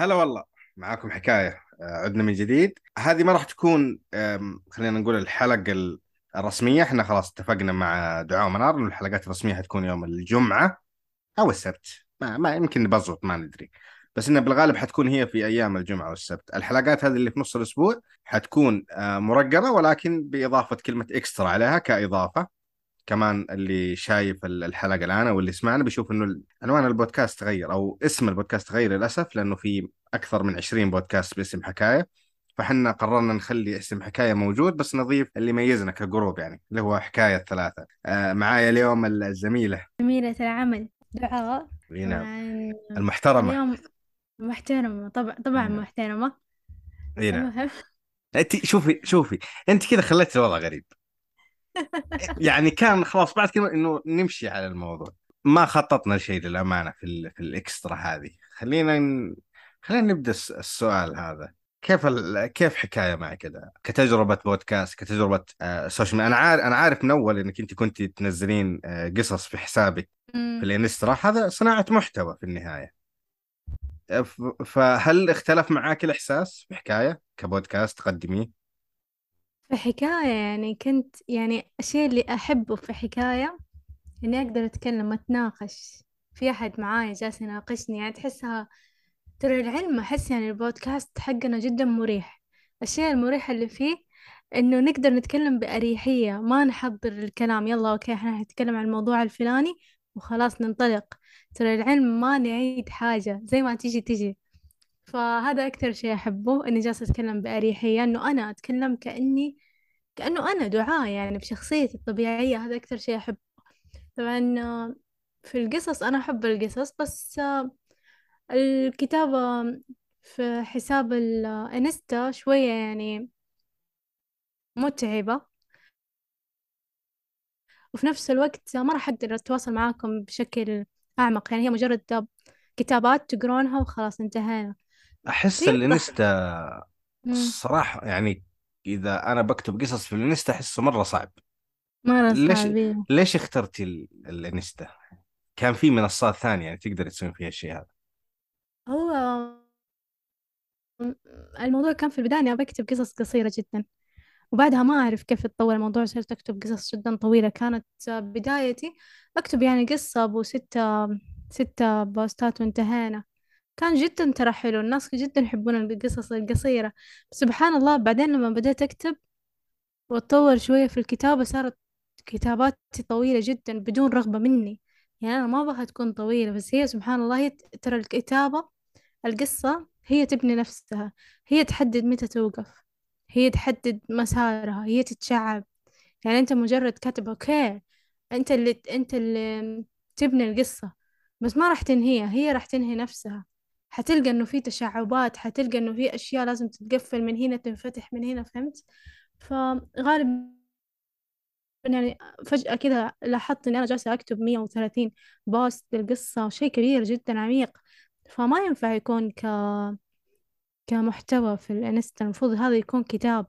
هلا والله معاكم حكاية آه، عدنا من جديد. هذه ما راح تكون خلينا نقول الحلقة ال- الرسمية. إحنا خلاص اتفقنا مع دعاء ومنار إنه الحلقات الرسمية حتكون يوم الجمعة أو السبت. ما, ما يمكن نبزط ما ندري. بس انها بالغالب حتكون هي في أيام الجمعة والسبت الحلقات هذه اللي في نص الأسبوع حتكون آه، مرقمة ولكن بإضافة كلمة إكسترا عليها كإضافة. كمان اللي شايف ال- الحلقة الآن أو اللي سمعنا بيشوف إنه عنوان البودكاست تغير أو اسم البودكاست تغير للأسف لأنه في أكثر من 20 بودكاست باسم حكاية. فحنا قررنا نخلي اسم حكاية موجود بس نضيف اللي يميزنا كجروب يعني اللي هو حكاية الثلاثة. آه معايا اليوم الزميلة. جميلة العمل. دعاء. رينا طبعا المحترمة. اليوم محترمة طبعا طبعا نعم. رينا المهم. انت شوفي شوفي. انت كذا خليت الوضع غريب. يعني كان خلاص بعد كذا إنه نمشي على الموضوع. ما خططنا لشيء للأمانة في ال... في ال extra هذه. خلينا ن... خلينا نبدأ الس- السؤال هذا. كيف ال... كيف حكاية معي كذا كتجربة بودكاست كتجربة آه social media أنا عارف أنا عارف من أول إنك أنت كنت تنزلين آه قصص في حسابك في. الإنستا. هذا صناعة محتوى في النهاية. فهل اختلف معاك الإحساس في حكايه كبودكاست تقدميه؟ في حكاية يعني كنت يعني الشيء اللي أحبه في حكاية إني أقدر أتكلم وأتناقش. في أحد معاي جالس يناقشني يعني تحسها ترى العلم أحس يعني البودكاست حقنا جدا مريح. الشيء المريح اللي فيه إنه نقدر نتكلم بأريحية ما نحضر الكلام يلا أوكي إحنا حنتكلم عن الموضوع الفلاني وخلاص ننطلق. ترى العلم ما نعيد حاجة زي ما تيجي تيجي. فهذا أكثر شيء أحبه إني جالسة أتكلم بأريحية إنه أنا أتكلم كأني كأنه أنا دعاء يعني بشخصيتي الطبيعية هذا أكثر شيء أحبه. طبعا في القصص أنا أحب القصص بس الكتابة في حساب الإنستا شوية يعني متعبة. وفي نفس الوقت ما راح أقدر أتواصل معاكم بشكل أعمق يعني هي مجرد كتابات تقرونها وخلاص انتهينا. أحس الإنستا. الصراحة يعني إذا أنا بكتب قصص في الإنستا أحسه مرة صعب. مرة ليش صعبين ليش اخترتي ال- الإنستا؟ كان في منصات ثانية يعني تقدر تسوي فيها الشيء هذا. هو الموضوع كان في البداية إني بكتب قصص قصيرة جدا وبعدها ما أعرف كيف اتطور الموضوع صرت أكتب قصص جدا طويلة. كانت بدايتي أكتب يعني قصة أبو ستة ستة بوستات وانتهينا. كان جدا ترى حلو. الناس جدا يحبون القصص القصيرة. سبحان الله بعدين لما بدأت أكتب وأتطور شوية في الكتابة صارت كتاباتي طويلة جدا بدون رغبة مني. يعني أنا ما أبغاها تكون طويلة بس هي سبحان الله هي ترى الكتابة القصة هي تبني نفسها. هي تحدد متى توقف. هي تحدد مسارها. هي تتشعب. يعني أنت مجرد كاتب أوكي أنت اللي أنت اللي تبني القصة. بس ما راح تنهيها. هي راح تنهي نفسها. حتلقى إنه في تشعبات حتلقى إنه في أشياء لازم تتقفل من هنا تنفتح من هنا فهمت؟ فغالبا يعني فجأة كذا لاحظت إني أنا جالسة أكتب 130 بوست للقصة شيء كبير جدا عميق. فما ينفع يكون ك... كمحتوى في الانستا المفروض هذا يكون كتاب.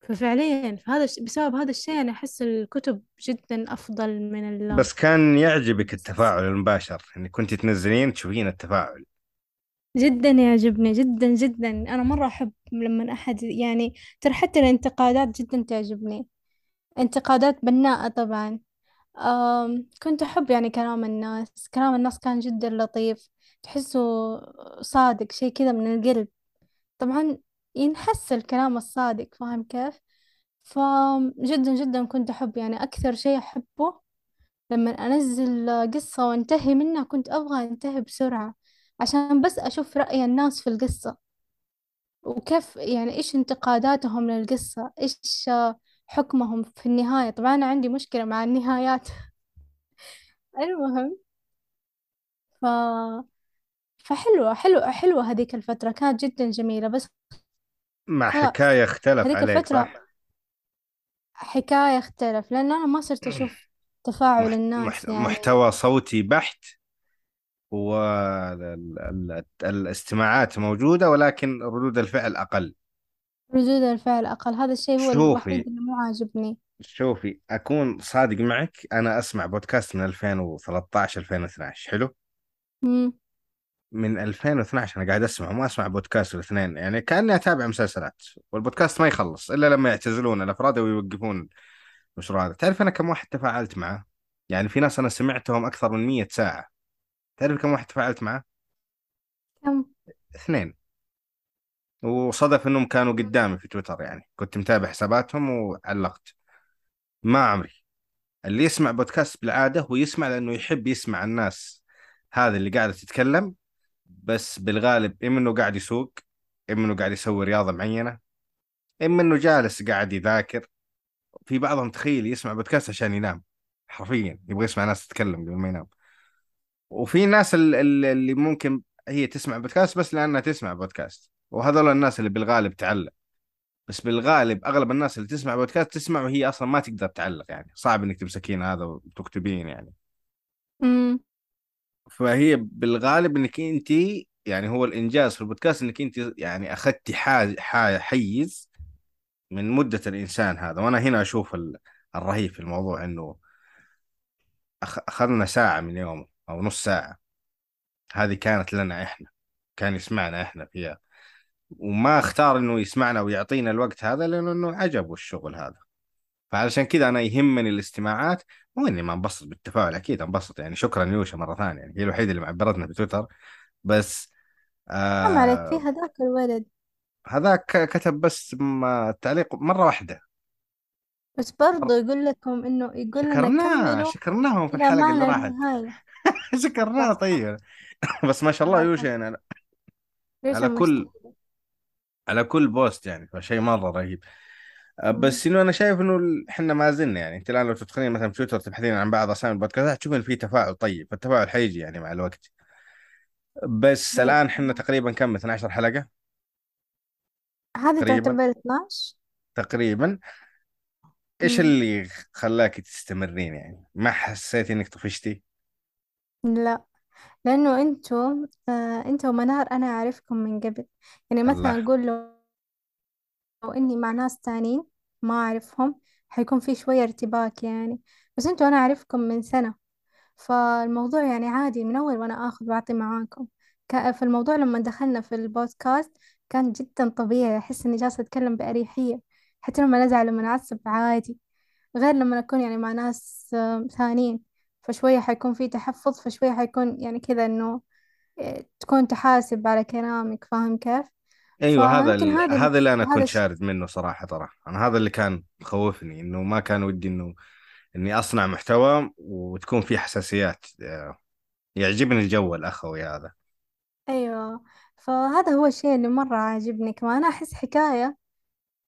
ففعليا فهذا بسبب هذا الشيء أنا أحس الكتب جدا أفضل من ال... بس كان يعجبك التفاعل المباشر إنك كنت تنزلين تشوفين التفاعل. جدا يعجبني جدا جدا. أنا مرة أحب لما أحد يعني ترى حتى الانتقادات جدا تعجبني. انتقادات بناءة طبعا. كنت أحب يعني كلام الناس. كلام الناس كان جدا لطيف. تحسه صادق شيء كذا من القلب. طبعا ينحس الكلام الصادق فاهم كيف؟ فجدا جدا كنت أحب. يعني أكثر شيء أحبه لما أنزل قصة وأنتهي منها كنت أبغى أنتهي بسرعة. عشان بس أشوف رأي الناس في القصة وكيف يعني إيش انتقاداتهم للقصة إيش حكمهم في النهاية طبعا أنا عندي مشكلة مع النهايات المهم ف... فحلوة حلوة حلوة هذيك الفترة كانت جدا جميلة بس مع حكاية اختلف هذيك عليك الفترة صح؟ حكاية اختلف لأن أنا ما صرت أشوف تفاعل. الناس. يعني محتوى صوتي بحت والاستماعات موجودة ولكن ردود الفعل أقل. ردود الفعل أقل. هذا الشيء هو الوحيد شوفي. اللي مو عاجبني. شوفي أكون صادق معك أنا أسمع بودكاست من 2013 2012 حلو؟ مم. من 2012 أنا قاعد أسمع وما أسمع بودكاست الاثنين يعني كأني أتابع مسلسلات والبودكاست ما يخلص إلا لما يعتزلون الأفراد ويوقفون المشروع هذا. تعرف أنا كم واحد تفاعلت معه؟ يعني في ناس أنا سمعتهم أكثر من 100 ساعة. تعرف كم واحد تفاعلت معه؟ كم؟ اثنين. وصدف انهم كانوا قدامي في تويتر يعني. كنت متابع حساباتهم وعلقت. ما عمري. اللي يسمع بودكاست بالعادة هو يسمع لأنه يحب يسمع الناس هذه اللي قاعدة تتكلم. بس بالغالب إما إنه قاعد يسوق إما إنه قاعد يسوي رياضة معينة إما إنه جالس قاعد يذاكر. في بعضهم تخيل يسمع بودكاست عشان ينام. حرفيا. يبغى يسمع ناس تتكلم قبل ما ينام. وفي ناس ال- ال- اللي ممكن هي تسمع بودكاست بس لأنها تسمع بودكاست. وهذول الناس اللي بالغالب تعلق. بس بالغالب أغلب الناس اللي تسمع بودكاست تسمع وهي أصلا ما تقدر تعلق يعني. صعب إنك تمسكين هذا وتكتبين يعني. امم فهي بالغالب إنك أنت يعني هو الإنجاز في البودكاست إنك أنت يعني أخذتي حاج حيز من مدة الإنسان هذا. وأنا هنا أشوف ال- الرهيب في الموضوع إنه أخذنا ساعة من يومه. أو نص ساعة. هذه كانت لنا إحنا كان يسمعنا إحنا فيها. وما أختار إنه يسمعنا ويعطينا الوقت هذا لأنه عجبه الشغل هذا. فعلشان كذا أنا يهمني الاستماعات. مو إني ما انبسط بالتفاعل أكيد انبسط يعني. شكرا يوشا مرة ثانية يعني هي الوحيدة اللي معبرتنا في تويتر بس حرام عليك في آه هذاك الولد. هذاك كتب بس م- تعليق مرة واحدة. بس برضو يقول لكم إنه يقول لنا شكرناه كملوا شكرناهم في إلى الحلقة ما اللي راحت. نهاية. شكرناه طيب. بس ما شاء الله يعني ليش على كل على كل بوست يعني فشيء مرة رهيب. مم. بس إنه أنا شايف إنه ال- إحنا ما زلنا يعني. أنت الآن لو تدخلين مثلا في تويتر تبحثين عن بعض أسامي البودكاستات تشوفين في تفاعل طيب. فالتفاعل حيجي يعني مع الوقت. بس هي الآن إحنا تقريبا كم؟ 12 حلقة؟ هذه تقريبا. تعتبر 12 تقريبا. إيش. اللي خلاك تستمرين يعني؟ ما حسيت إنك طفشتي؟ لا لأنه أنتوا آه أنتوا ومنار أنا أعرفكم من قبل. يعني مثلا الله. أقول لو لو إني مع ناس تانيين ما أعرفهم حيكون في شوية ارتباك يعني. بس أنتوا أنا أعرفكم من سنة. فالموضوع يعني عادي من أول وأنا آخذ وأعطي معاكم. فالموضوع لما دخلنا في البودكاست كان جدا طبيعي. أحس إني جالسة أتكلم بأريحية. حتى لما نزعل لما نعصب عادي غير لما أكون يعني مع ناس ثانيين فشوية حيكون في تحفظ فشوية حيكون يعني كذا إنه آه، تكون تحاسب على كلامك فاهم كيف؟ أيوه هذا. هذا هذا اللي أنا كنت شارد منه صراحة ترى. أنا هذا اللي كان مخوفني إنه ما كان ودي إنه إني أصنع محتوى وتكون فيه حساسيات آه، يعجبني الجو الأخوي هذا. أيوة. فهذا هو الشيء اللي مرة عاجبني كمان. أنا أحس حكاية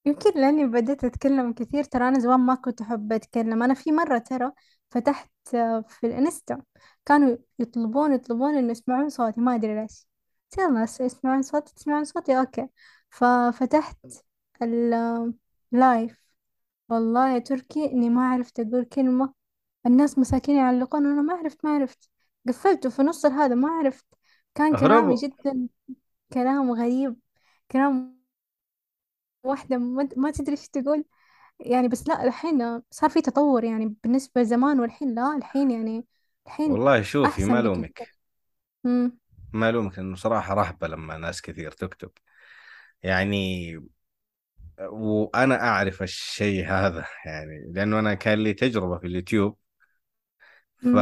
يمكن لأني بديت أتكلم كثير. ترى أنا زمان ما كنت أحب أتكلم. أنا في مرة ترى فتحت آه، في الإنستا كانوا يطلبون يطلبون إنه يسمعون صوتي. ما أدري ليش. قلت يلا يسمعون صوتي تسمعون صوتي. okay. ففتحت ال live والله يا تركي إني ما عرفت أقول كلمة. الناس مساكين يعلقون وأنا ما عرفت ما عرفت. قفلته في نص هذا ما عرفت. كان كلامي جدا كلام غريب كلام واحدة ما ما تدري إيش تقول. يعني بس لا الحين صار في تطور يعني بالنسبة لزمان والحين لا الحين يعني الحين والله شوفي أحسن ما بكثير. الومك امم ما الومك لأنه صراحة رهبة لما ناس كثير تكتب يعني وأنا أعرف الشيء هذا يعني لأنه أنا كان لي تجربة في اليوتيوب. ف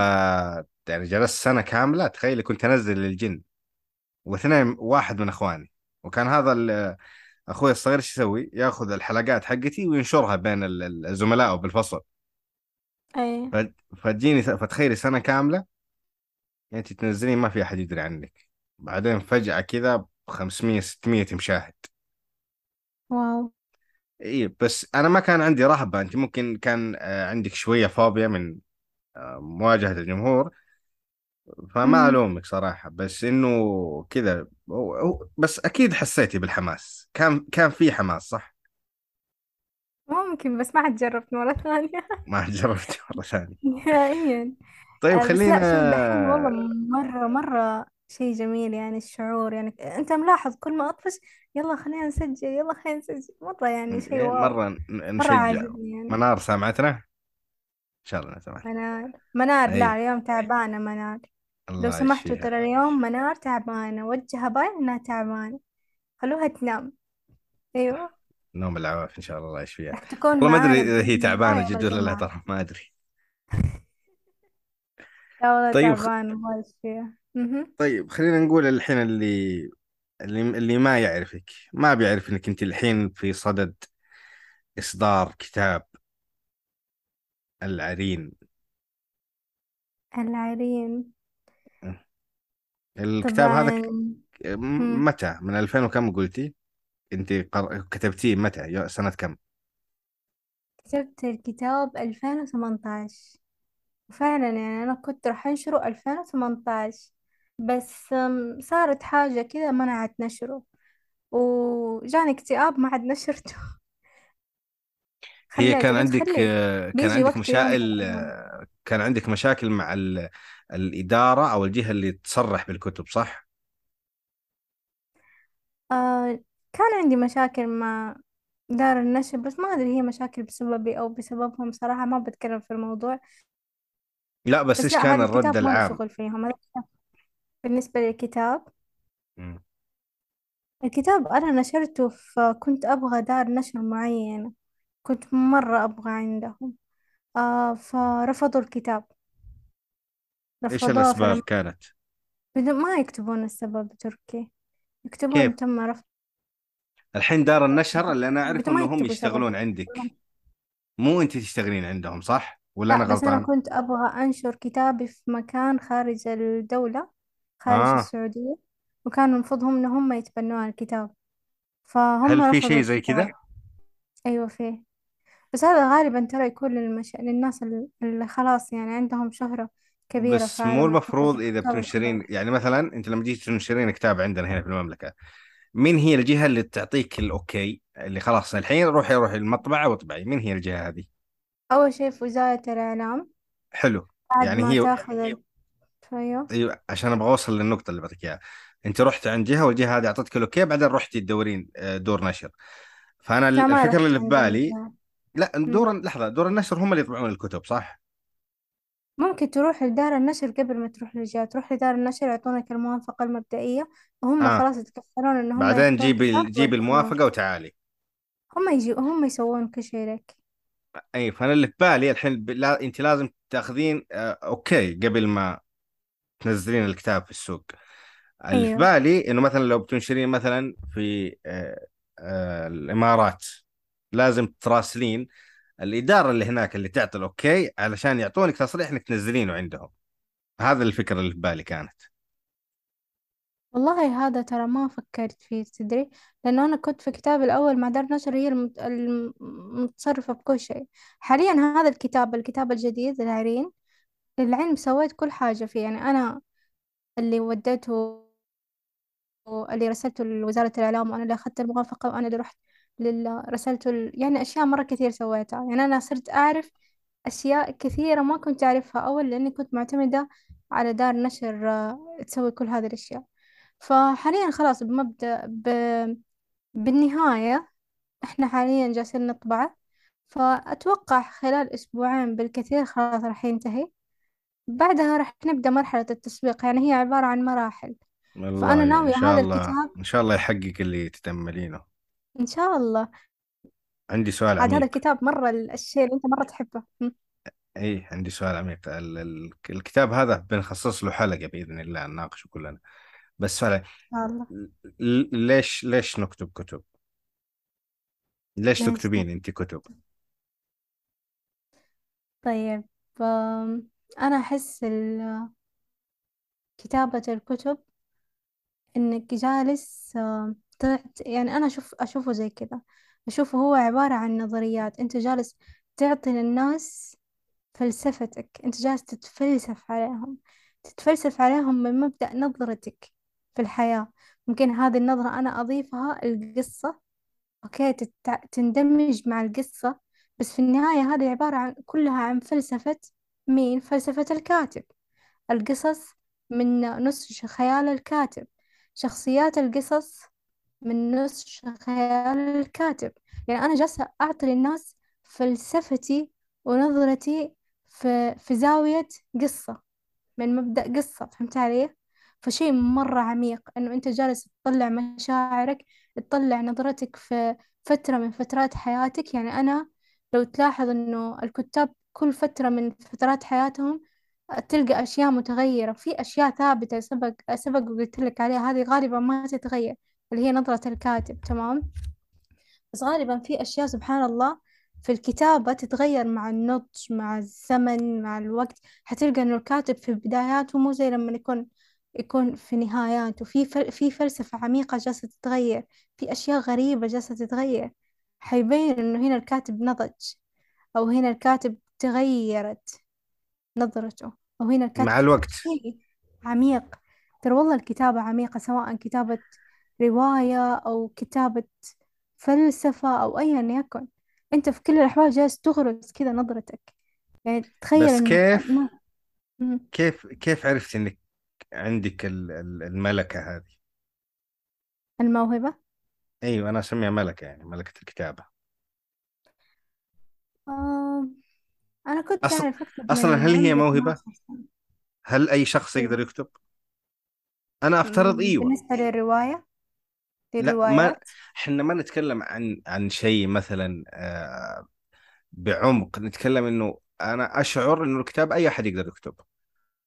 يعني جلست سنة كاملة تخيلي كنت أنزل للجن. واثنين واحد من إخواني. وكان هذا ال- أخوي الصغير إيش يسوي؟ ياخذ الحلقات حقتي وينشرها بين ال- ال- الزملاء بالفصل. ف- فتجيني فتخيلي سنة كاملة يعني أنت تنزلين ما في أحد يدري عنك. بعدين فجأة كذا 500 600 مشاهد واو. اي بس أنا ما كان عندي رهبة. أنت ممكن كان آه، عندك شوية فوبيا من آه، مواجهة الجمهور. فما ألومك صراحة. بس إنه كذا بس أكيد حسيتي بالحماس. كان كان في حماس صح؟ ممكن بس ما حد جربت مرة ثانية. ما جربت مرة ثانية. نهائيا. طيب آه، بس لا شوف دحين والله خلينا مرة مرة شيء جميل يعني الشعور يعني. أنت ملاحظ كل ما أطفش يلا خلينا نسجل يلا خلينا نسجل. مرة يعني شيء واو. مرة ن- مرة نشجع. عاجبني يعني. منار سامعتنا؟ إن شاء الله سامعت منار. منار لا أي اليوم تعبانة منار. لو الله سمحتوا يشفيها. ترى اليوم منار تعبانة. وجهها باين إنها تعبانة. خلوها تنام. أيوة. نوم العواف إن شاء الله الله يشفيها تكون والله ما أدري إذا هي تعبانة جد ولا لا ترى ما أدري. لا والله طيب خ... تعبانة الله يشفيها. طيب خلينا نقول الحين اللي اللي اللي ما يعرفك. ما بيعرف إنك أنت الحين في صدد إصدار كتاب العرين. العرين. الكتاب هذا طبعا. متى؟ من 2000 وكم قلتي؟ انت قر... كتبتيه متى؟ سنة كم؟ كتبت الكتاب 2018 وفعلا يعني أنا كنت راح أنشره 2018 بس أم، صارت حاجة كذا منعت نشره. وجاني اكتئاب ما عاد نشرته. هي كان قلت عندك خليه آه، كان بيجي عندك وقت يوم من مشاكل آه، كان عندك مشاكل مع ال... الإدارة أو الجهة اللي تصرح بالكتب صح؟ آه كان عندي مشاكل مع دار النشر بس ما أدري هي مشاكل بسببي أو بسببهم صراحة ما بتكلم في الموضوع لا بس بس إيش لا كان هذا الرد الكتاب ما له العام؟ شغل فيهم هذا الكتاب بالنسبة للكتاب مم. الكتاب أنا نشرته فكنت أبغى دار نشر معينة كنت مرة أبغى عندهم آه فرفضوا الكتاب رفضوه الأسباب فلما كانت؟ بدون ما يكتبون السبب تركي كيف؟ يكتبون تم رفض الحين دار النشر اللي بدون ما إنهم يكتبوا سبب يشتغلون عندك. مو أنت تشتغلين عندهم صح؟ ولا أنا لا بس أنا غلطان؟ كنت أبغى أنشر كتابي في مكان خارج الدولة خارج آه. السعودية وكان المفروض إن هم يتبنون الكتاب. هل فهم في رفضوا شيء زي الكتاب. كذا؟ أيوة فيه بس هذا غالبا ترى يكون للمش... للناس ال- اللي خلاص يعني عندهم شهرة كبيرة في بس مو المفروض إذا والكتاب بتنشرين يعني مثلا أنت لما جيت تنشرين كتاب عندنا هنا في المملكة مين هي الجهة اللي تعطيك الأوكي؟ اللي خلاص الحين روحي روحي المطبعة واطبعي. مين هي الجهة هذه؟ أول شيء في وزارة الإعلام حلو. بعد يعني ما هي تاخذ أيوة. أيوه عشان أبغى أوصل للنقطة اللي بعطيك إياها. أنت رحت عند جهة والجهة هذه أعطتك الأوكي بعدين رحتي تدورين آه، دور نشر. فأنا الفكرة اللي في بالي لا. دور لحظة دور النشر هم اللي يطبعون الكتب صح؟ ممكن تروح لدار النشر قبل ما تروح للجهة. تروح لدار النشر يعطونك الموافقة المبدئية وهم آه. خلاص يتكفلون إن هم بعدين ياخذون جيب جيب الموافقة وتعالي. هم يجي هم يسوون كل شيء لك. أي فأنا اللي في بالي الحين ب... لا أنت لازم تأخذين آه، okay قبل ما تنزلين الكتاب في السوق. اللي في أيوة. بالي إنه مثلا لو بتنشرين مثلا في آه، آه، الإمارات لازم تراسلين الإدارة اللي هناك اللي تعطي ال okay علشان يعطونك تصريح إنك تنزلينه عندهم. هذا الفكرة اللي في بالي كانت. والله هذا ترى ما فكرت فيه تدري؟ لأنه أنا كنت في كتابي الأول مع دار نشر هي المت- المتصرفة بكل شيء. حاليا هذا الكتاب الكتاب الجديد العرين للعلم سويت كل حاجة فيه. يعني أنا اللي وديته اللي رسلته لوزارة الإعلام وأنا اللي أخذت الموافقة وأنا اللي رحت لل... رسلته ال... يعني أشياء مرة كثير سويتها. يعني أنا صرت أعرف أشياء كثيرة ما كنت أعرفها أول لأني كنت معتمدة على دار نشر آه، تسوي كل هذه الأشياء. فحاليا خلاص بمبدأ ب... بالنهاية إحنا حاليا جالسين نطبعه فأتوقع خلال أسبوعين بالكثير خلاص راح ينتهي. بعدها راح نبدأ مرحلة التسويق. يعني هي عبارة عن مراحل. فأنا والله ناوية شاء هذا الله الكتاب إن شاء الله يحقق اللي تتأملينه إن شاء الله. عندي سؤال عاد هذا عميق. الكتاب مرة الشيء اللي أنت مرة تحبه. م. إي عندي سؤال عميق. ال ال الكتاب هذا بنخصص له حلقة بإذن الله نناقشه كلنا. بس سؤال إن شاء الله. ل- ليش ليش نكتب كتب؟ ليش ليش تكتبين أنت كتب؟ طيب آم، أنا أحس ال- كتابة الكتب إنك جالس تعط يعني أنا أشوف أشوفه زي كذا. أشوفه هو عبارة عن نظريات. أنت جالس تعطي للناس فلسفتك. أنت جالس تتفلسف عليهم. تتفلسف عليهم من مبدأ نظرتك في الحياة. ممكن هذه النظرة أنا أضيفها القصة. أوكي؟ تتع... تندمج مع القصة. بس في النهاية هذه عبارة عن كلها عن فلسفة مين؟ فلسفة الكاتب. القصص من نسج خيال الكاتب. شخصيات القصص من نسج خيال الكاتب. يعني أنا جالسة أعطي للناس فلسفتي ونظرتي في, في زاوية قصة من مبدأ قصة فهمت علي؟ فشيء مرة عميق إنه أنت جالس تطلع مشاعرك تطلع نظرتك في فترة من فترات حياتك. يعني أنا لو تلاحظ إنه الكتاب كل فترة من فترات حياتهم تلقى أشياء متغيرة في أشياء ثابتة سبق سبق وقلت لك عليها هذه غالبا ما تتغير. اللي هي نظرة الكاتب تمام؟ بس غالبا في أشياء سبحان الله في الكتابة تتغير مع النضج مع الزمن مع الوقت. حتلقى إنه الكاتب في بداياته مو زي لما يكون يكون في نهاياته. في فل... في فلسفة عميقة جالسة تتغير. في أشياء غريبة جالسة تتغير. حيبين إنه هنا الكاتب نضج أو هنا الكاتب تغيرت نظرته أو هنا مع الكاتب الوقت. شيء عميق. ترى والله الكتابة عميقة سواء كتابة رواية أو كتابة فلسفة أو أيا يكن أنت في كل الأحوال جالس تغرس كذا نظرتك. يعني تخيل بس إنك كيف ما. كيف كيف عرفت إنك عندك ال- ال- الملكة هذه؟ الموهبة؟ أيوه أنا أسميها ملكة يعني ملكة الكتابة. آه أنا كنت أصلا أعرف أكتب أصلا من هل هي موهبة؟ 12 سنة هل أي شخص يقدر أيوة. يكتب؟ أنا أفترض مم، إيوه. بالنسبة للرواية؟ لا ما للروايات إحنا ما نتكلم عن عن شيء مثلا آه، بعمق. نتكلم إنه أنا أشعر إنه الكتاب أي أحد يقدر يكتب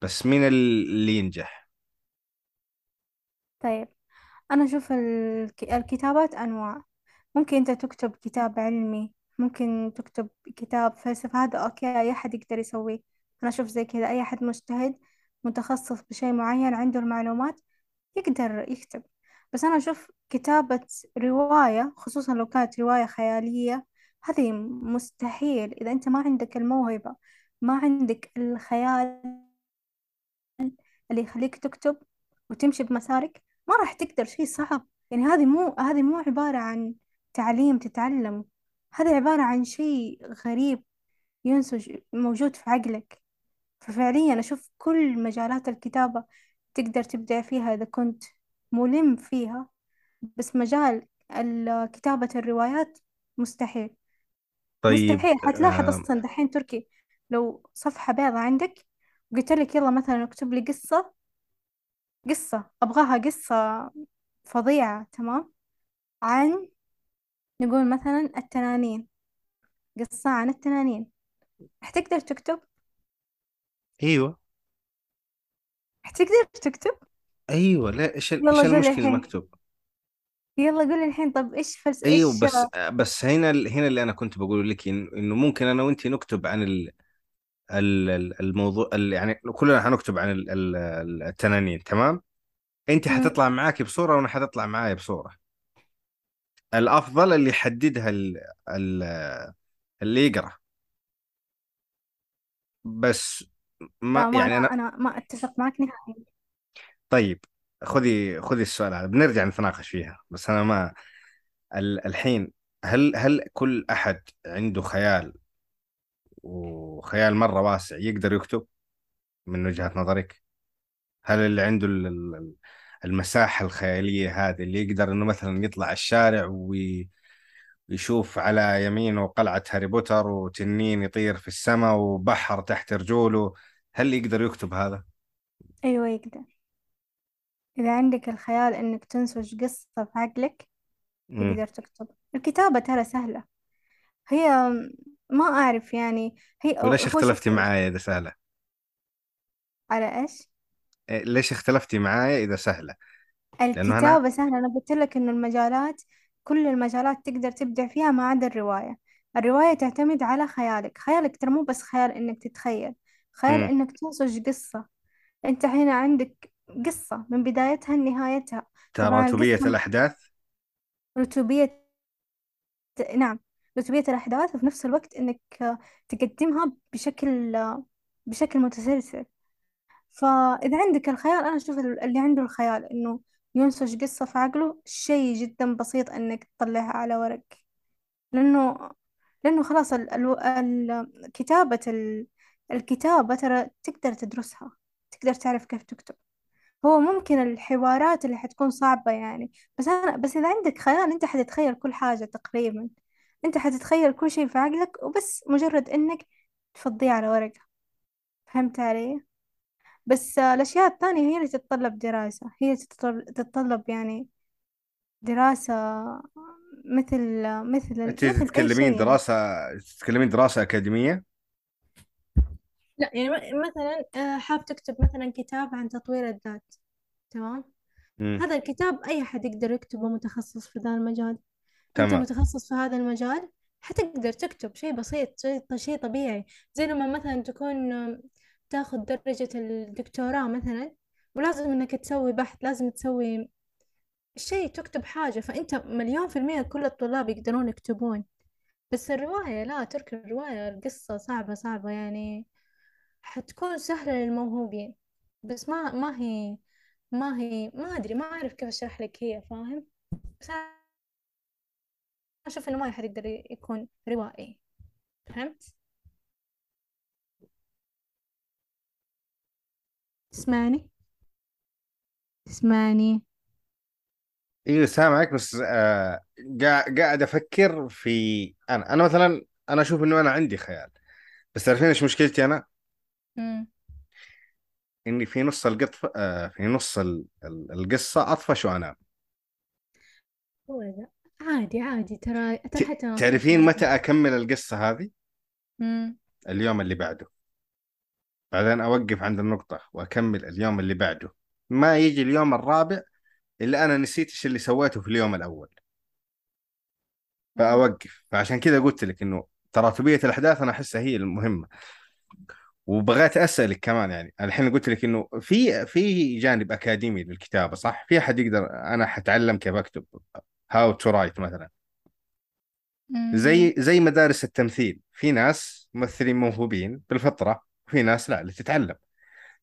بس مين اللي ينجح؟ طيب أنا أشوف الك- الكتابات أنواع. ممكن أنت تكتب كتاب علمي ممكن تكتب كتاب فلسفة هذا أوكي أي أحد يقدر يسويه. أنا أشوف زي كذا أي أحد مجتهد متخصص بشيء معين عنده المعلومات يقدر يكتب. بس أنا أشوف كتابة رواية خصوصا لو كانت رواية خيالية هذه مستحيل. إذا أنت ما عندك الموهبة ما عندك الخيال اللي يخليك تكتب وتمشي بمسارك ما راح تقدر. شيء صعب. يعني هذه مو هذه مو عبارة عن تعليم تتعلمه هذه عبارة عن شيء غريب ينسج موجود في عقلك. ففعليا أشوف كل مجالات الكتابة تقدر تبدع فيها إذا كنت ملم فيها بس مجال ال- كتابة الروايات مستحيل. طيب مستحيل. حتلاحظ آه، أصلا دحين تركي لو صفحة بيضة عندك وقلت لك يلا مثلا اكتب لي قصة قصة أبغاها قصة فظيعة تمام؟ عن نقول مثلا التنانين قصة عن التنانين. راح تقدر تكتب؟ أيوه. راح تقدر تكتب؟ أيوه لا إيش ال- يلا إيش قول المشكلة؟ الحين. المكتوب يلا قول الحين. طب إيش فلس أيوه بس بس هنا ال- هنا اللي أنا كنت بقول لك إن- إنه ممكن أنا وانت نكتب عن ال ال- ال- الموضوع ال- يعني كلنا حنكتب عن ال- ال- التنانين تمام؟ انت مم. حتطلع معاكي بصورة وأنا حتطلع معايا بصورة. الأفضل اللي يحددها ال- ال- اللي يقرأ. بس ما لا ما يعني أنا أنا ما أتفق معك نهائيا. طيب خذي خذي السؤال هذا بنرجع نتناقش فيها. بس أنا ما ال- الحين هل هل كل أحد عنده خيال وخيال مرة واسع يقدر يكتب من وجهة نظرك؟ هل اللي عنده ال- ال- المساحة الخيالية هذه اللي يقدر إنه مثلا يطلع الشارع وي- ويشوف على يمينه قلعة هاري بوتر وتنين يطير في السماء وبحر تحت رجوله هل يقدر يكتب هذا؟ أيوة يقدر. إذا عندك الخيال إنك تنسج قصة في عقلك. تقدر تكتب الكتابة ترى سهلة هي ما أعرف يعني هي وليش هو شوف اختلفتي معايا إذا سهلة؟ على إيش إيه، ليش اختلفتي معايا إذا سهلة؟ لأنه أنا الكتابة سهلة أنا قلت لك إنه المجالات كل المجالات تقدر تبدع فيها ما عدا الرواية الرواية تعتمد على خيالك خيالك ترى مو بس خيال إنك تتخيل خيال. إنك تنسج قصة أنت هنا عندك قصة من بدايتها لنهايتها. تراتبية القصة الأحداث؟ رتوبية نعم رتوبية الأحداث وفي نفس الوقت إنك تقدمها بشكل بشكل متسلسل. فإذا عندك الخيال أنا أشوف اللي عنده الخيال إنه ينسج قصة في عقله شيء جدا بسيط إنك تطلعها على ورق. لأنه لأنه خلاص ال... ال... ال... كتابة ال... الكتابة ترى تقدر تدرسها تقدر تعرف كيف تكتب. هو ممكن الحوارات اللي حتكون صعبة يعني. بس أنا بس إذا عندك خيال أنت حتتخيل كل حاجة تقريبا. أنت حتتخيل كل شيء في عقلك وبس مجرد إنك تفضيه على ورقة. فهمت علي؟ بس آه، الأشياء الثانية هي اللي تتطلب دراسة. هي تتطلب, تتطلب يعني دراسة مثل مثل أنت مثل أي تتكلمين شيء يعني. دراسة تتكلمين دراسة أكاديمية؟ لا يعني مثلا آه، حاب تكتب مثلا كتاب عن تطوير الذات تمام؟ هذا الكتاب أي أحد يقدر يكتبه متخصص في ذا المجال؟ أنت تمام. متخصص في هذا المجال حتقدر تكتب شيء بسيط شيء شيء طبيعي. زي لما مثلا تكون تاخذ درجة الدكتوراه مثلا ولازم إنك تسوي بحث لازم تسوي شيء تكتب حاجة. فأنت مليون في المية كل الطلاب يقدرون يكتبون. بس الرواية لا ترك الرواية القصة صعبة صعبة يعني حتكون سهلة للموهوبين بس ما ما هي ما هي ما أدري ما أعرف كيف أشرح لك هي فاهم بس أنا أشوف إنه ما أحد يقدر يكون روائي فهمت؟ تسمعني؟ تسمعني؟ أيوه سامعك بس آه قاعد أفكر في أنا أنا مثلا أنا أشوف إنه أنا عندي خيال بس تعرفين إيش مشكلتي أنا؟ مم. إني في نص القطف آه في نص ال- ال- القصة أطفش وأنام. هو ذا عادي عادي. ترى ترى ت- حتى تعرفين متى أكمل القصة هذه؟ مم. اليوم اللي بعده. بعدين أوقف عند النقطة وأكمل اليوم اللي بعده. ما يجي اليوم الرابع إلا أنا نسيت إيش اللي سويته في اليوم الأول. فأوقف. فعشان كذا قلت لك إنه تراتبية الأحداث أنا أحسها هي المهمة. وبغيت أسألك كمان يعني الحين قلت لك إنه في في جانب أكاديمي للكتابة صح؟ في أحد يقدر أنا حتعلم كيف أكتب how to write مثلا. زي زي مدارس التمثيل في ناس ممثلين موهوبين بالفطرة وفي ناس لا اللي تتعلم.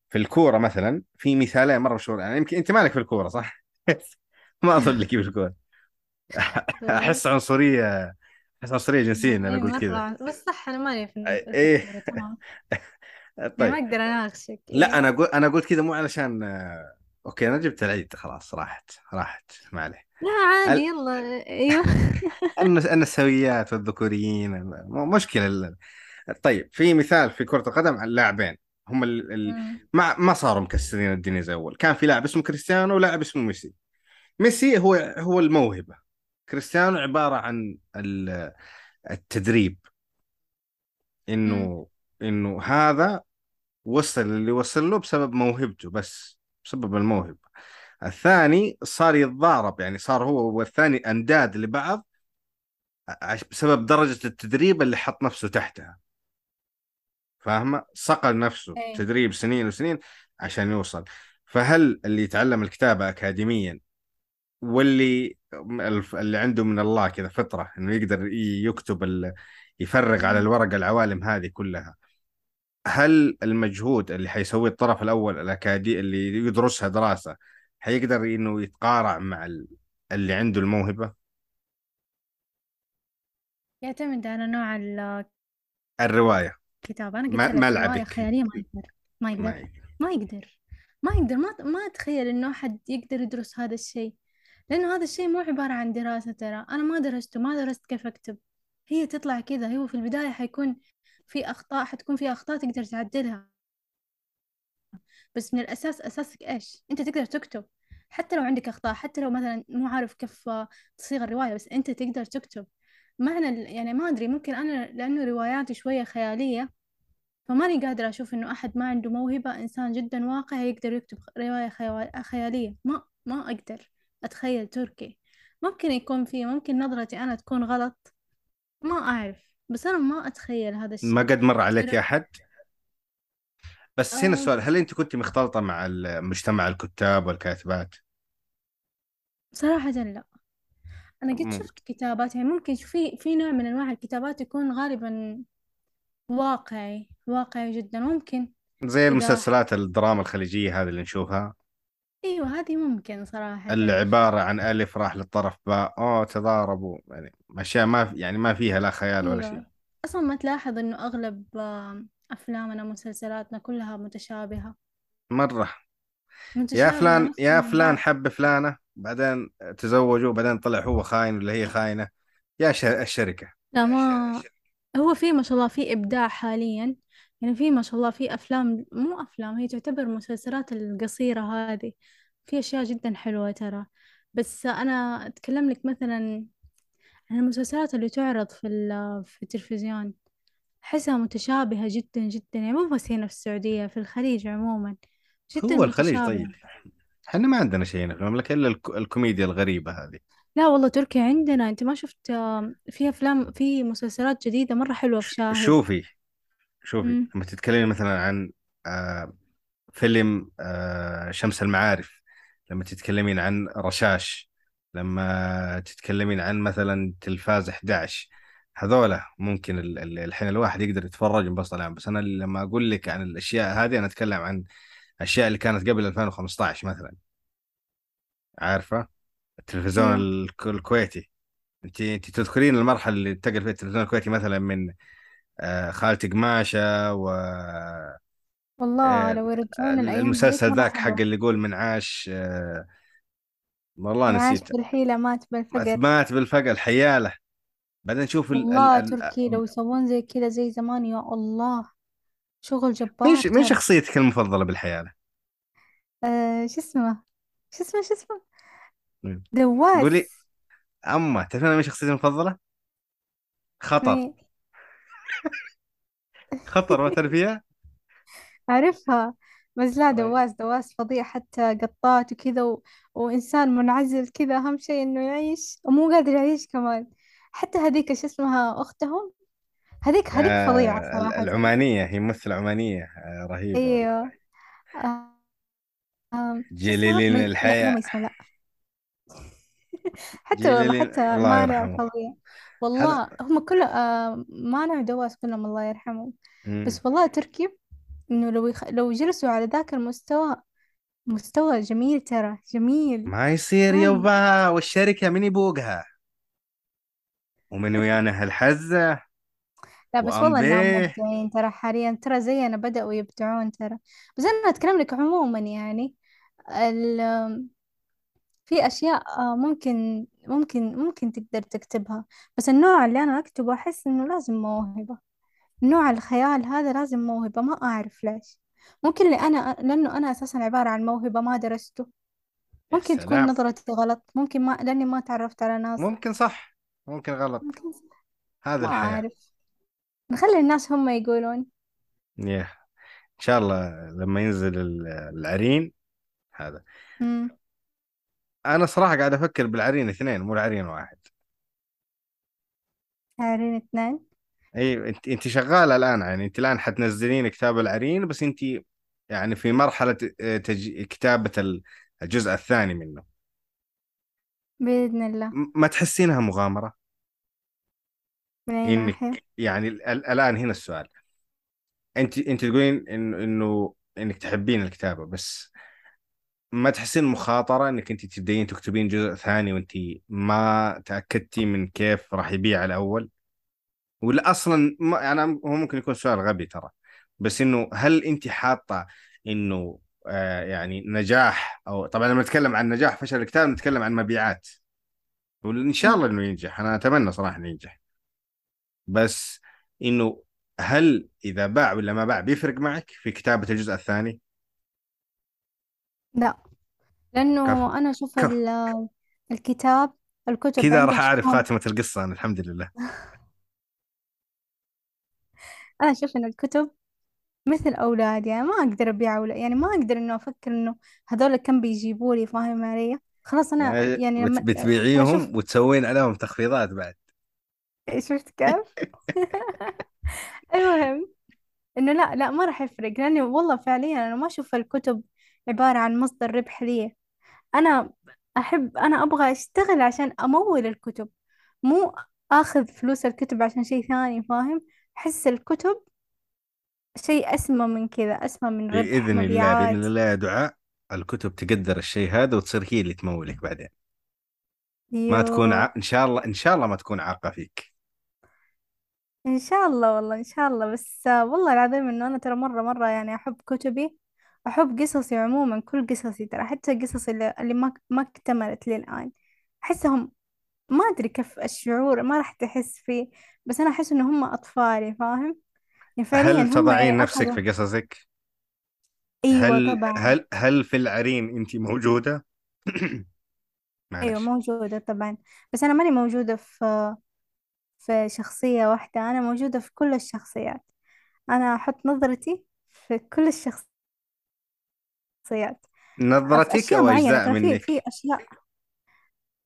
في الكورة مثلا في مثالين مرة مشهور يعني يمكن أنت مالك في الكورة صح؟ ما أظن لك في الكورة. أحس عنصرية أحس عنصرية جنسيه ان أنا أقول كذا. بس صح أنا مالي في في إيه. يعني ما طيب أقدر اناقشك لا أيوه أنا قلت أنا قلت كذا مو علشان أوكي أنا جبت العيد خلاص راحت راحت ما عليه. لا عادي ال- يلا أيوه. النس- النسويات والذكوريين مشكلة طيب في مثال في كرة القدم عن لاعبين هم ال... ال... ما ما صاروا مكسرين الدنيا زي أول. كان في لاعب اسمه كريستيانو ولاعب اسمه ميسي. ميسي هو هو الموهبة. كريستيانو عبارة عن ال- التدريب. إنه إنه هذا وصل اللي وصل له بسبب موهبته بس بسبب الموهبة الثاني صار يتضارب يعني صار هو والثاني أنداد لبعض بسبب درجة التدريب اللي حط نفسه تحتها فاهمة صقل نفسه اي تدريب سنين وسنين عشان يوصل فهل اللي يتعلم الكتابة أكاديميا واللي اللي عنده من الله كذا فطرة إنه يقدر يكتب. يفرغ على أمم. الورق العوالم هذه كلها هل المجهود اللي حيسويه الطرف الأول الأكادي اللي يدرسها دراسة حيقدر إنه يتقارع مع ال... اللي عنده الموهبة؟ يعتمد على نوع الرواية. الكتاب أنا قلت ملعبك خيالية ما يقدر. ما يقدر. ما يقدر. ما يقدر. ما ما أتخيل إنه أحد يقدر يدرس هذا الشيء. لأنه هذا الشيء مو عبارة عن دراسة ترى. أنا ما درسته. ما درست كيف أكتب. هي تطلع كذا. هو في البداية حيكون في أخطاء حتكون في أخطاء تقدر تعدلها. بس من الأساس أساسك إيش؟ أنت تقدر تكتب. حتى لو عندك أخطاء حتى لو مثلا مو عارف كيف تصيغ الرواية بس أنت تقدر تكتب. معنى يعني ما أدري ممكن أنا لأنه رواياتي شوية خيالية فماني قادرة أشوف إنه أحد ما عنده موهبة إنسان جدا واقعي يقدر يكتب رواية خيال- خيالية. ما ما أقدر أتخيل تركي. ممكن يكون في ممكن نظرتي أنا تكون غلط. ما أعرف. بس أنا ما أتخيل هذا ما الشيء قد مر عليك أحد؟ بس هنا أه. السؤال هل أنت كنت مختلطة مع مجتمع الكتاب والكاتبات؟ صراحة لا. أنا قد شفت كتابات يعني ممكن في في نوع من أنواع الكتابات يكون غالبا واقعي واقعي جدا. ممكن زي. المسلسلات الدراما الخليجية هذه اللي نشوفها. أيوة هذه ممكن صراحة. اللي عبارة عن ألف راح للطرف باء أوه تضاربوا. يعني أشياء ما في يعني ما فيها لا خيال ولا شيء. أيوة أصلا ما تلاحظ إنه أغلب آم، أفلامنا ومسلسلاتنا كلها متشابهة. مرة. يا متشابهة فلان نفس يا فلان حب فلانة بعدين تزوجوا بعدين طلع هو خاين ولا هي خاينة. يا الشركة. لا ما هو في ما شاء الله في إبداع حاليا. يعني في ما شاء الله في أفلام مو أفلام هي تعتبر مسلسلات القصيرة هذه. في أشياء جدا حلوة ترى. بس أنا أتكلم لك مثلا عن المسلسلات اللي تعرض في ال- في التلفزيون. أحسها متشابهة جدا جدا. يعني مو بس هنا في السعودية في الخليج عموما. جدا هو الخليج طيب. متشابهة إحنا ما عندنا شيء هنا في المملكة إلا الك- الكوميديا الغريبة هذه. لا والله تركيا عندنا. أنت ما شفت في أفلام في مسلسلات جديدة مرة حلوة في ش- شاهد. شوفي شوفي مم. لما تتكلمي مثلا عن آه، فيلم آه، شمس المعارف لما تتكلمين عن رشاش لما تتكلمين عن مثلا تلفاز 11 هذولا ممكن ال- ال- الحين الواحد يقدر يتفرج ينبسط عليهم بس أنا لما أقول لك عن الأشياء هذه أنا أتكلم عن الاشياء اللي كانت قبل 2015 مثلا. عارفة؟ التلفزيون الك- الكويتي. انت انت تذكرين المرحلة اللي انتقل فيها التلفزيون الكويتي مثلا من آه، خالتي قماشه و والله آه، لو يرجعون الأيام ذيك المسلسل ذاك حق اللي يقول من عاش آه، والله من عاش نسيت. بالحيلة مات بالفقر. مات بالفقر الحياله بعدين نشوف ال... ال... والله ال... تركي لو يسوون زي كذا زي زمان يا الله. شغل مين جبار ش... مين ترى. شخصيتك المفضلة بالحيالة؟ آه شو اسمه؟ شو اسمه شو اسمه؟ مين؟ دواس قولي. اما تعرفين مين شخصيتي المفضلة؟ خطر. مين؟ خطر ما تعرفيها؟ أعرفها. بس لا طيب. دواس دواس فظيع حتى قطات وكذا و... وإنسان منعزل كذا أهم شيء إنه يعيش ومو قادر يعيش كمان. حتى هذيك شو اسمها أختهم؟ هذيك هذيك فظيعة آه ال- صراحة. العمانية هي ممثلة عمانية آه والله أيوه. آه... آه... جليلين مي... لا. حتى والله جليلين حتى الله يرحمه. فظيع. هذا والله هم كل آه مانع ودواس كلهم الله يرحمهم. بس والله تركي إنه لو يخ... لو جلسوا على ذاك المستوى مستوى جميل ترى جميل. ما يصير فعلا يبا والشركة من يبوقها؟ ومن ويانا هالحزة؟ لا بس والله وأمبيه مبدعين ترى حاليا ترى زينا بدأوا يبدعون ترى. بس أنا أتكلم لك عموما يعني ال... في أشياء آه، ممكن ممكن ممكن تقدر تكتبها بس النوع اللي أنا أكتبه أحس إنه لازم موهبة. نوع الخيال هذا لازم موهبة ما أعرف ليش. ممكن لأنا لأنه أنا أساسا عبارة عن موهبة ما درسته. يا ممكن تكون سلام. نظرتي غلط ممكن ما لأني ما تعرفت على ناس. ممكن صح ممكن غلط. ممكن هذا ما الحياة. أعرف. نخلي الناس هم يقولون. يا إن شاء الله لما ينزل ال- العرين هذا. امم أنا صراحة قاعد أفكر بالعرين اثنين مو العرين واحد. عارفين اثنين؟ أي أنت أنت شغالة الآن يعني أنت الآن حتنزلين كتاب العرين بس أنت يعني في مرحلة آه، تج... كتابة ال- الجزء الثاني منه. بإذن الله. م- ما تحسينها مغامرة؟ من أي إنك ناحية؟ يعني ال- الآن هنا السؤال. أنت أنت تقولين إنه إنه إنك تحبين الكتابة بس ما تحسين مخاطرة إنك انت تبدين تكتبين جزء ثاني وانت ما تأكدتي من كيف راح يبيع الأول؟ ولا أصلا ما يعني هو ممكن يكون سؤال غبي ترى بس إنه هل انت حاطة إنه آه يعني نجاح أو طبعا لما نتكلم عن نجاح فشل الكتاب نتكلم عن مبيعات. وإن شاء. الله إنه ينجح أنا أتمنى صراحة إنه ينجح. بس إنه هل إذا باع ولا ما باع بيفرق معك في كتابة الجزء الثاني؟ لا. كفو. لأنه أنا أشوف ال- الكتاب الكتب كذا راح شلون؟ خاتمة القصة أنا الحمد لله. أنا أشوف إن الكتب مثل أولادي يعني ما أقدر أبيع أولاد يعني ما أقدر إنه أفكر إنه هذول كم بيجيبوا لي فاهم علي؟ خلاص أنا يعني يعني بت- لما أنا أشوف بتبيعيهم وتسوين عليهم تخفيضات بعد. شفت كيف؟ المهم إنه لا لا ما راح يفرق لأني والله فعليا أنا ما أشوف الكتب عبارة عن مصدر ربح لي. أنا أحب أنا أبغى أشتغل عشان أمول الكتب مو أخذ فلوس الكتب عشان شيء ثاني فاهم؟ أحس الكتب شيء أسمى من كذا أسمى من ربح بإذن الله بإذن مبيعات. الله يا دعاء الكتب تقدر الشيء هذا وتصير هي اللي تمولك بعدين. ما تكون يو ع... إن شاء الله إن شاء الله ما تكون عاقة فيك. إن شاء الله والله إن شاء الله. بس والله العظيم إنه أنا ترى مرة مرة يعني أحب كتبي. أحب قصصي عموما كل قصصي ترى حتى قصصي اللي, اللي ما ما اكتملت للآن. أحسهم ما أدري كيف الشعور ما راح تحس فيه بس أنا أحس إنه هم أطفالي فاهم؟ يعني فعليا هل هم تضعين نفسك أخذوا في قصصك؟ أيوة هل طبعا. هل هل في العرين أنت موجودة؟ أيوة معلش. موجودة طبعا. بس أنا ماني موجودة في في شخصية واحدة أنا موجودة في كل الشخصيات. أنا أحط نظرتي في كل الشخصيات. في نظرتك معينة أجزاء ترى في منك؟ في أشياء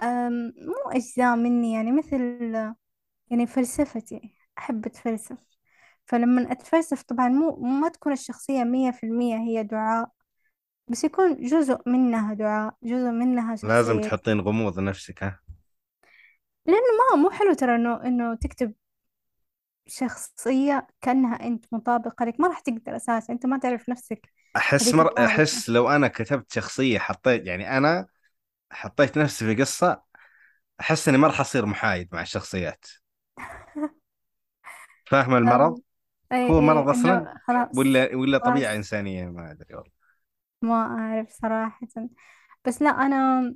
أم، مو أجزاء مني يعني مثل يعني فلسفتي أحب أتفلسف. فلما أتفلسف طبعا مو ما تكون الشخصية مية في المية هي دعاء بس يكون جزء منها دعاء جزء منها لازم شخصيتي تحطين غموض نفسك ها؟ لأنه ما مو حلو ترى إنه إنه تكتب شخصية كأنها أنت مطابقة لك ما راح تقدر أساسا أنت ما تعرف نفسك. أحس مر... أحس لو أنا كتبت شخصية حطيت يعني أنا حطيت نفسي في قصة أحس إني ما راح أصير محايد مع الشخصيات. فاهم المرض؟ هو مرض أصلا خلاص ولا ولا طبيعة خلاص إنسانية؟ ما أدري والله. ما أعرف صراحة. بس لا أنا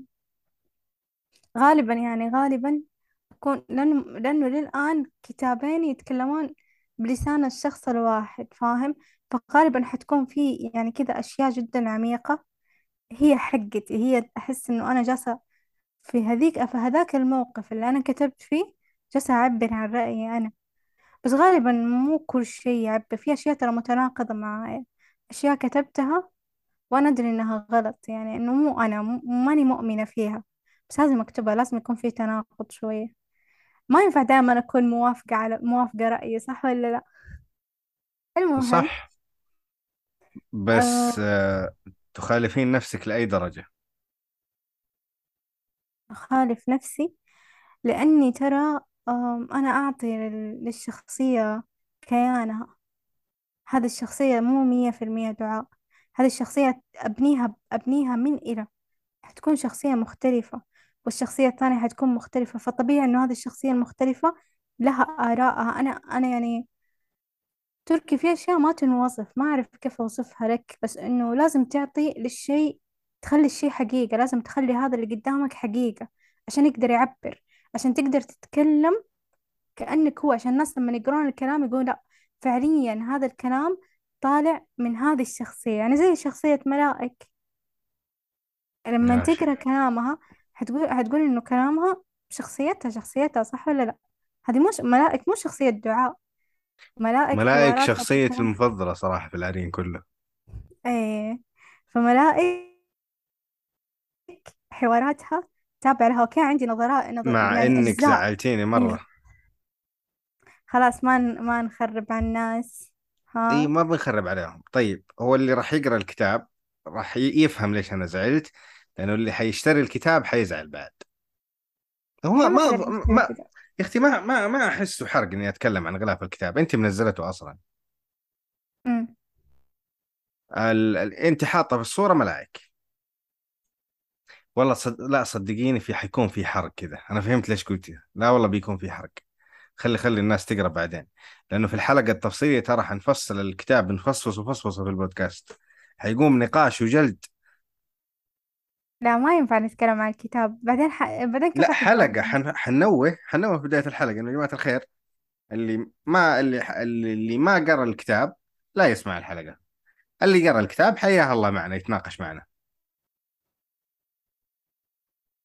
غالبا يعني غالبا أكون لأنه لأنه للآن كتابين يتكلمون بلسان الشخص الواحد فاهم؟ فغالبا حتكون في يعني كذا أشياء جدا عميقة. هي حقتي هي أحس إنه أنا جالسة في هذيك في هذاك الموقف اللي أنا كتبت فيه جالسة أعبر عن رأيي أنا. بس غالبا مو كل شيء يعبر. في أشياء ترى متناقضة معايا أشياء كتبتها وأنا أدري إنها غلط. يعني إنه مو أنا ماني مؤمنة فيها. بس لازم أكتبها لازم يكون في تناقض شوية. ما ينفع دائما أكون موافقة على موافقة رأيي صح ولا لا؟ المهم صح. بس أه آه، تخالفين نفسك لأي درجة. أخالف نفسي؟ لأني ترى أنا أعطي لل- للشخصية كيانها. هذه الشخصية مو مية في المية دعاء. هذه الشخصية أبنيها أبنيها من إلى. حتكون شخصية مختلفة والشخصية الثانية حتكون مختلفة. فطبيعي إنه هذه الشخصية المختلفة لها آرائها. أنا أنا يعني تركي في أشياء ما تنوصف ما أعرف كيف أوصفها لك بس إنه لازم تعطي للشيء تخلي الشيء حقيقة لازم تخلي هذا اللي قدامك حقيقة عشان يقدر يعبر عشان تقدر تتكلم كأنك هو عشان الناس لما يقرون الكلام يقولوا لأ فعليا هذا الكلام طالع من هذه الشخصية يعني زي شخصية ملائك. لما ماشي. تقرأ كلامها حتقول حتقول إنه كلامها شخصيتها شخصيتها صح ولا لأ؟ هذه مش ملائك مو شخصية دعاء. ملائك ملائك شخصيتي المفضلة صراحة في العرين كله. إيه فملائك حواراتها تابع لها. أوكي عندي نظرات نظر مع يعني إنك أجزاء. زعلتيني منها مرة. خلاص ما ن- ما نخرب على الناس. إي ها ما بنخرب عليهم. طيب هو اللي راح يقرأ الكتاب راح ي- يفهم ليش أنا زعلت لأنه اللي حيشتري الكتاب حيزعل بعد. هو ما يشتري ما كذا يا أختي ما ما ما احسه حرق إني أتكلم عن غلاف الكتاب. انت منزلته أصلا. أمم. ال... ال... انت حاطة في الصورة ملائك والله صد... لا صدقيني في حيكون في حرق كذا. أنا فهمت ليش قلتي. لا والله بيكون في حرق. خلي خلي الناس تقرأ بعدين. لأنه في الحلقة التفصيلية ترى حنفصل الكتاب نفصص وفصفصه في البودكاست. حيقوم نقاش وجلد. لا ما ينفع نتكلم عن الكتاب. بعدين ح... بعدين كيف لا حلقة. الناس حن... حنوه حنوه في بداية الحلقة إنه يا جماعة الخير اللي ما اللي اللي ما قرأ الكتاب لا يسمع الحلقة. اللي قرأ الكتاب حياه الله معنا يتناقش معنا.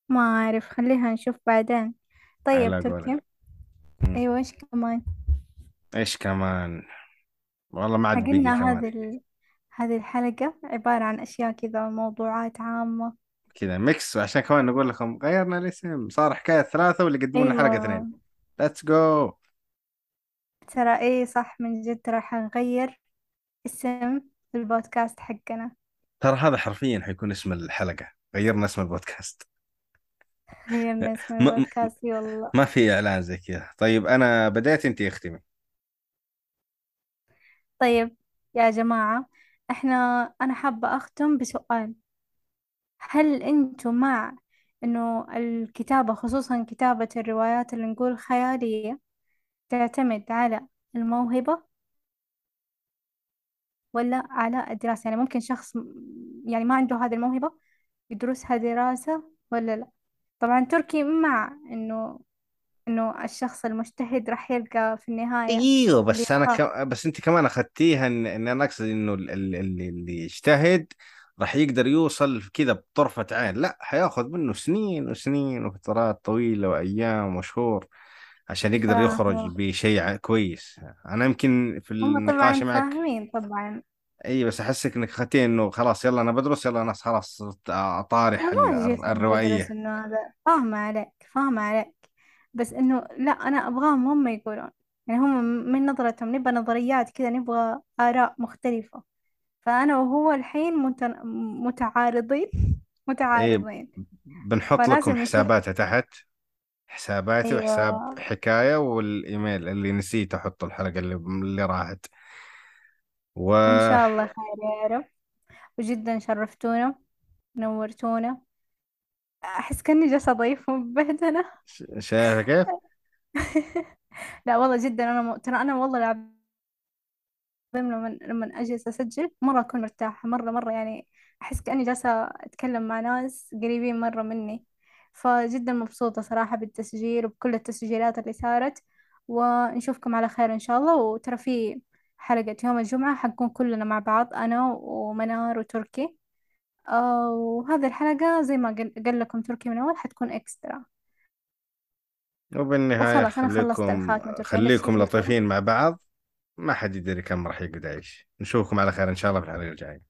ما أعرف خليها نشوف بعدين. طيب على تركي؟ قولك. مم. أيوة إيش كمان؟ إيش كمان؟ والله ما عاد بقي قلنا كمان. هذه ال... هذه الحلقة عبارة عن أشياء كذا موضوعات عامة. كذا mix عشان كمان نقول لكم غيرنا الاسم. صار حكاية ثلاثة واللي قدموا لنا حلقة اثنين. أيوة let's go ترى إيه صح من جد راح نغير اسم البودكاست حقنا. ترى هذا حرفيا حيكون اسم الحلقة. غيرنا اسم البودكاست. غيرنا اسم البودكاست اي والله ما في إعلان زي كذا. طيب أنا بديت أنت اختمي طيب يا جماعة إحنا أنا حابة أختم بسؤال. هل أنتم مع إنه الكتابة خصوصا كتابة الروايات اللي نقول خيالية تعتمد على الموهبة ولا على الدراسة؟ يعني ممكن شخص م- يعني ما عنده هذه الموهبة يدرسها دراسة ولا لا؟ طبعا تركي مع إنه إنه الشخص المجتهد راح يلقى في النهاية أيوه بس أنا يبغاه ك... بس أنت كمان أخذتيها ان, إن أنا أقصد إنه ال- ال- اللي اللي يجتهد راح يقدر يوصل كذا بطرفة عين. لا حياخذ منه سنين وسنين وفترات طويلة وأيام وشهور عشان يقدر يخرج فاهمة بشيء كويس. أنا يمكن في النقاش معك فاهمين طبعا. إي بس أحسك إنك اخذتي إنه خلاص يلا أنا بدرس يلا أنا خلاص صرت أطارح أنا ال- ما جيت الر- أنا بدرس الروائية إنه هذا فاهمة عليك فاهمة عليك. بس إنه لا أنا أبغاهم هم يقولون. يعني هم من نظرتهم نبغى نظريات كذا نبغى آراء مختلفة. فأنا وهو الحين مت... متعارضين اي متعارضين. بنحط لكم حساباتها تحت. حساباتي وحساب أيوة حكاية والإيميل اللي نسيت أحطه الحلقة اللي, اللي راحت. و إن شاء الله خير يا رب. وجدا شرفتونا نورتونا. أحس كأني جالسة أضيف مبهدلة ش- شايفة كيف؟ لا والله جدا أنا م... ترى أنا والله العظيم لما لما أجلس أسجل مرة أكون مرتاحة مرة مرة يعني أحس كأني جالسة أتكلم مع ناس قريبين مرة مني. فجدا مبسوطة صراحة بالتسجيل وبكل التسجيلات اللي صارت. ونشوفكم على خير إن شاء الله. وترى في حلقة يوم الجمعة حنكون كلنا مع بعض أنا ومنار وتركي. وهذه الحلقة زي ما قل لكم تركي من أول حتكون إكسترا. وبالنهاية وخلاص أنا خلصت خليكم خليكم تقوله؟ لطيفين مع بعض. ما حد يدري كم راح يقعد يعيش. نشوفكم على خير إن شاء الله في الحلقة الجاية.